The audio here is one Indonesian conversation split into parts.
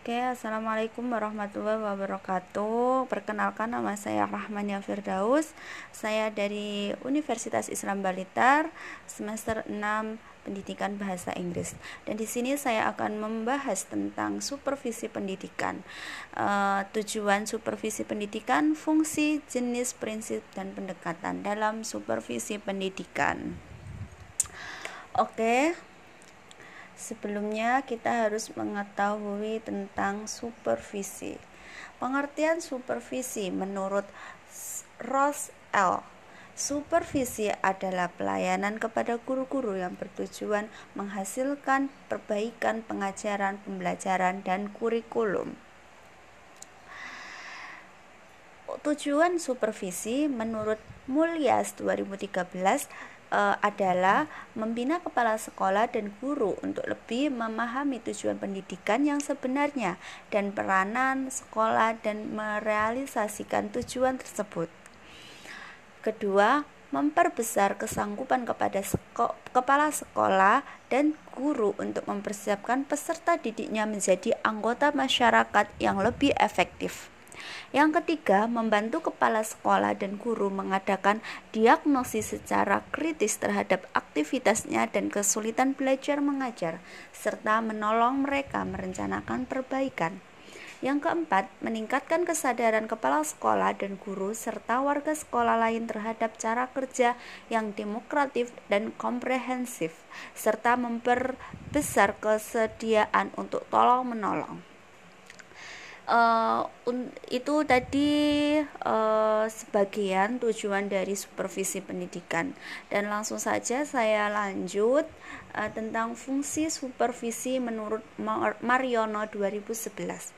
Oke, Assalamualaikum warahmatullahi wabarakatuh. Perkenalkan nama saya Rahmania Firdaus. Saya dari Universitas Islam Balitar Semester 6 Pendidikan Bahasa Inggris. Dan di sini saya akan membahas tentang supervisi pendidikan. Uh, Tujuan supervisi pendidikan, fungsi, jenis, prinsip, dan pendekatan dalam supervisi pendidikan. Oke, Sebelumnya kita harus mengetahui tentang supervisi. Pengertian supervisi menurut Ross L. Supervisi adalah pelayanan kepada guru-guru yang bertujuan menghasilkan perbaikan pengajaran, pembelajaran, dan kurikulum. Tujuan supervisi menurut Mulyas 2013 uh, adalah membina kepala sekolah dan guru untuk lebih memahami tujuan pendidikan yang sebenarnya dan peranan sekolah dan merealisasikan tujuan tersebut. Kedua, memperbesar kesanggupan kepada seko kepala sekolah dan guru untuk mempersiapkan peserta didiknya menjadi anggota masyarakat yang lebih efektif. Yang ketiga, membantu kepala sekolah dan guru mengadakan diagnosis secara kritis terhadap aktivitasnya dan kesulitan belajar mengajar, serta menolong mereka merencanakan perbaikan. Yang keempat, meningkatkan kesadaran kepala sekolah dan guru serta warga sekolah lain terhadap cara kerja yang demokratif dan komprehensif, serta memperbesar kesediaan untuk tolong-menolong uh, itu tadi uh, sebagian tujuan dari supervisi pendidikan. Dan langsung saja saya lanjut uh, tentang fungsi supervisi menurut Mariono 2011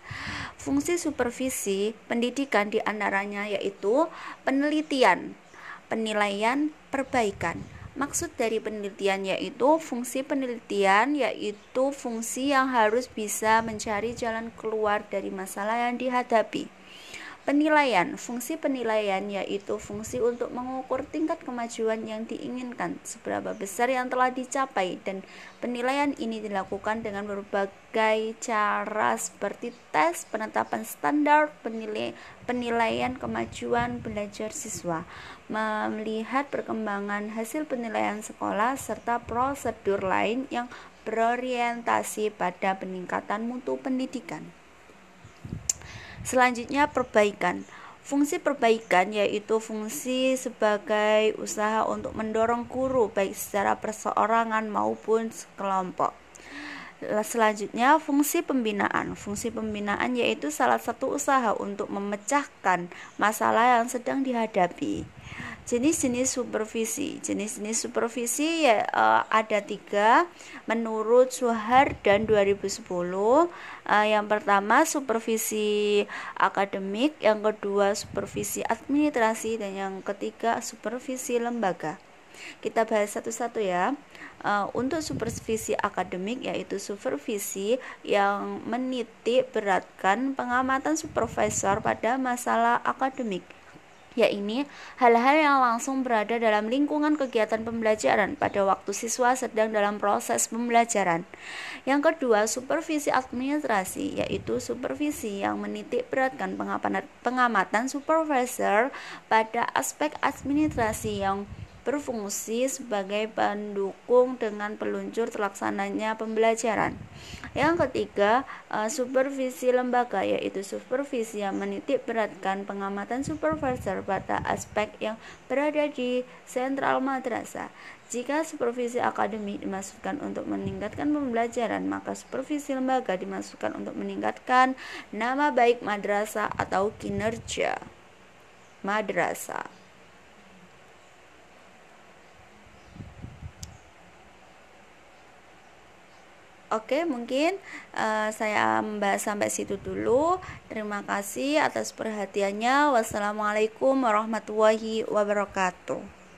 fungsi supervisi pendidikan di antaranya yaitu penelitian penilaian perbaikan Maksud dari penelitian yaitu fungsi penelitian yaitu fungsi yang harus bisa mencari jalan keluar dari masalah yang dihadapi. Penilaian, fungsi penilaian yaitu fungsi untuk mengukur tingkat kemajuan yang diinginkan, seberapa besar yang telah dicapai dan penilaian ini dilakukan dengan berbagai cara seperti tes, penetapan standar, penilai, penilaian kemajuan belajar siswa, melihat perkembangan hasil penilaian sekolah serta prosedur lain yang berorientasi pada peningkatan mutu pendidikan. Selanjutnya perbaikan. Fungsi perbaikan yaitu fungsi sebagai usaha untuk mendorong guru baik secara perseorangan maupun sekelompok. Selanjutnya fungsi pembinaan. Fungsi pembinaan yaitu salah satu usaha untuk memecahkan masalah yang sedang dihadapi jenis-jenis supervisi. Jenis-jenis supervisi ya uh, ada tiga menurut Suhar dan 2010 uh, yang pertama supervisi akademik yang kedua supervisi administrasi dan yang ketiga supervisi lembaga. Kita bahas satu-satu ya. Uh, untuk supervisi akademik yaitu supervisi yang menitik beratkan pengamatan supervisor pada masalah akademik yakni hal-hal yang langsung berada dalam lingkungan kegiatan pembelajaran pada waktu siswa sedang dalam proses pembelajaran. Yang kedua, supervisi administrasi, yaitu supervisi yang menitik beratkan pengamatan supervisor pada aspek administrasi yang berfungsi sebagai pendukung dengan peluncur terlaksananya pembelajaran. Yang ketiga, uh, supervisi lembaga yaitu supervisi yang menitik beratkan pengamatan supervisor pada aspek yang berada di sentral madrasah. Jika supervisi akademik dimaksudkan untuk meningkatkan pembelajaran, maka supervisi lembaga dimaksudkan untuk meningkatkan nama baik madrasah atau kinerja madrasah. Oke, mungkin uh, saya membahas sampai situ dulu. Terima kasih atas perhatiannya. Wassalamualaikum warahmatullahi wabarakatuh.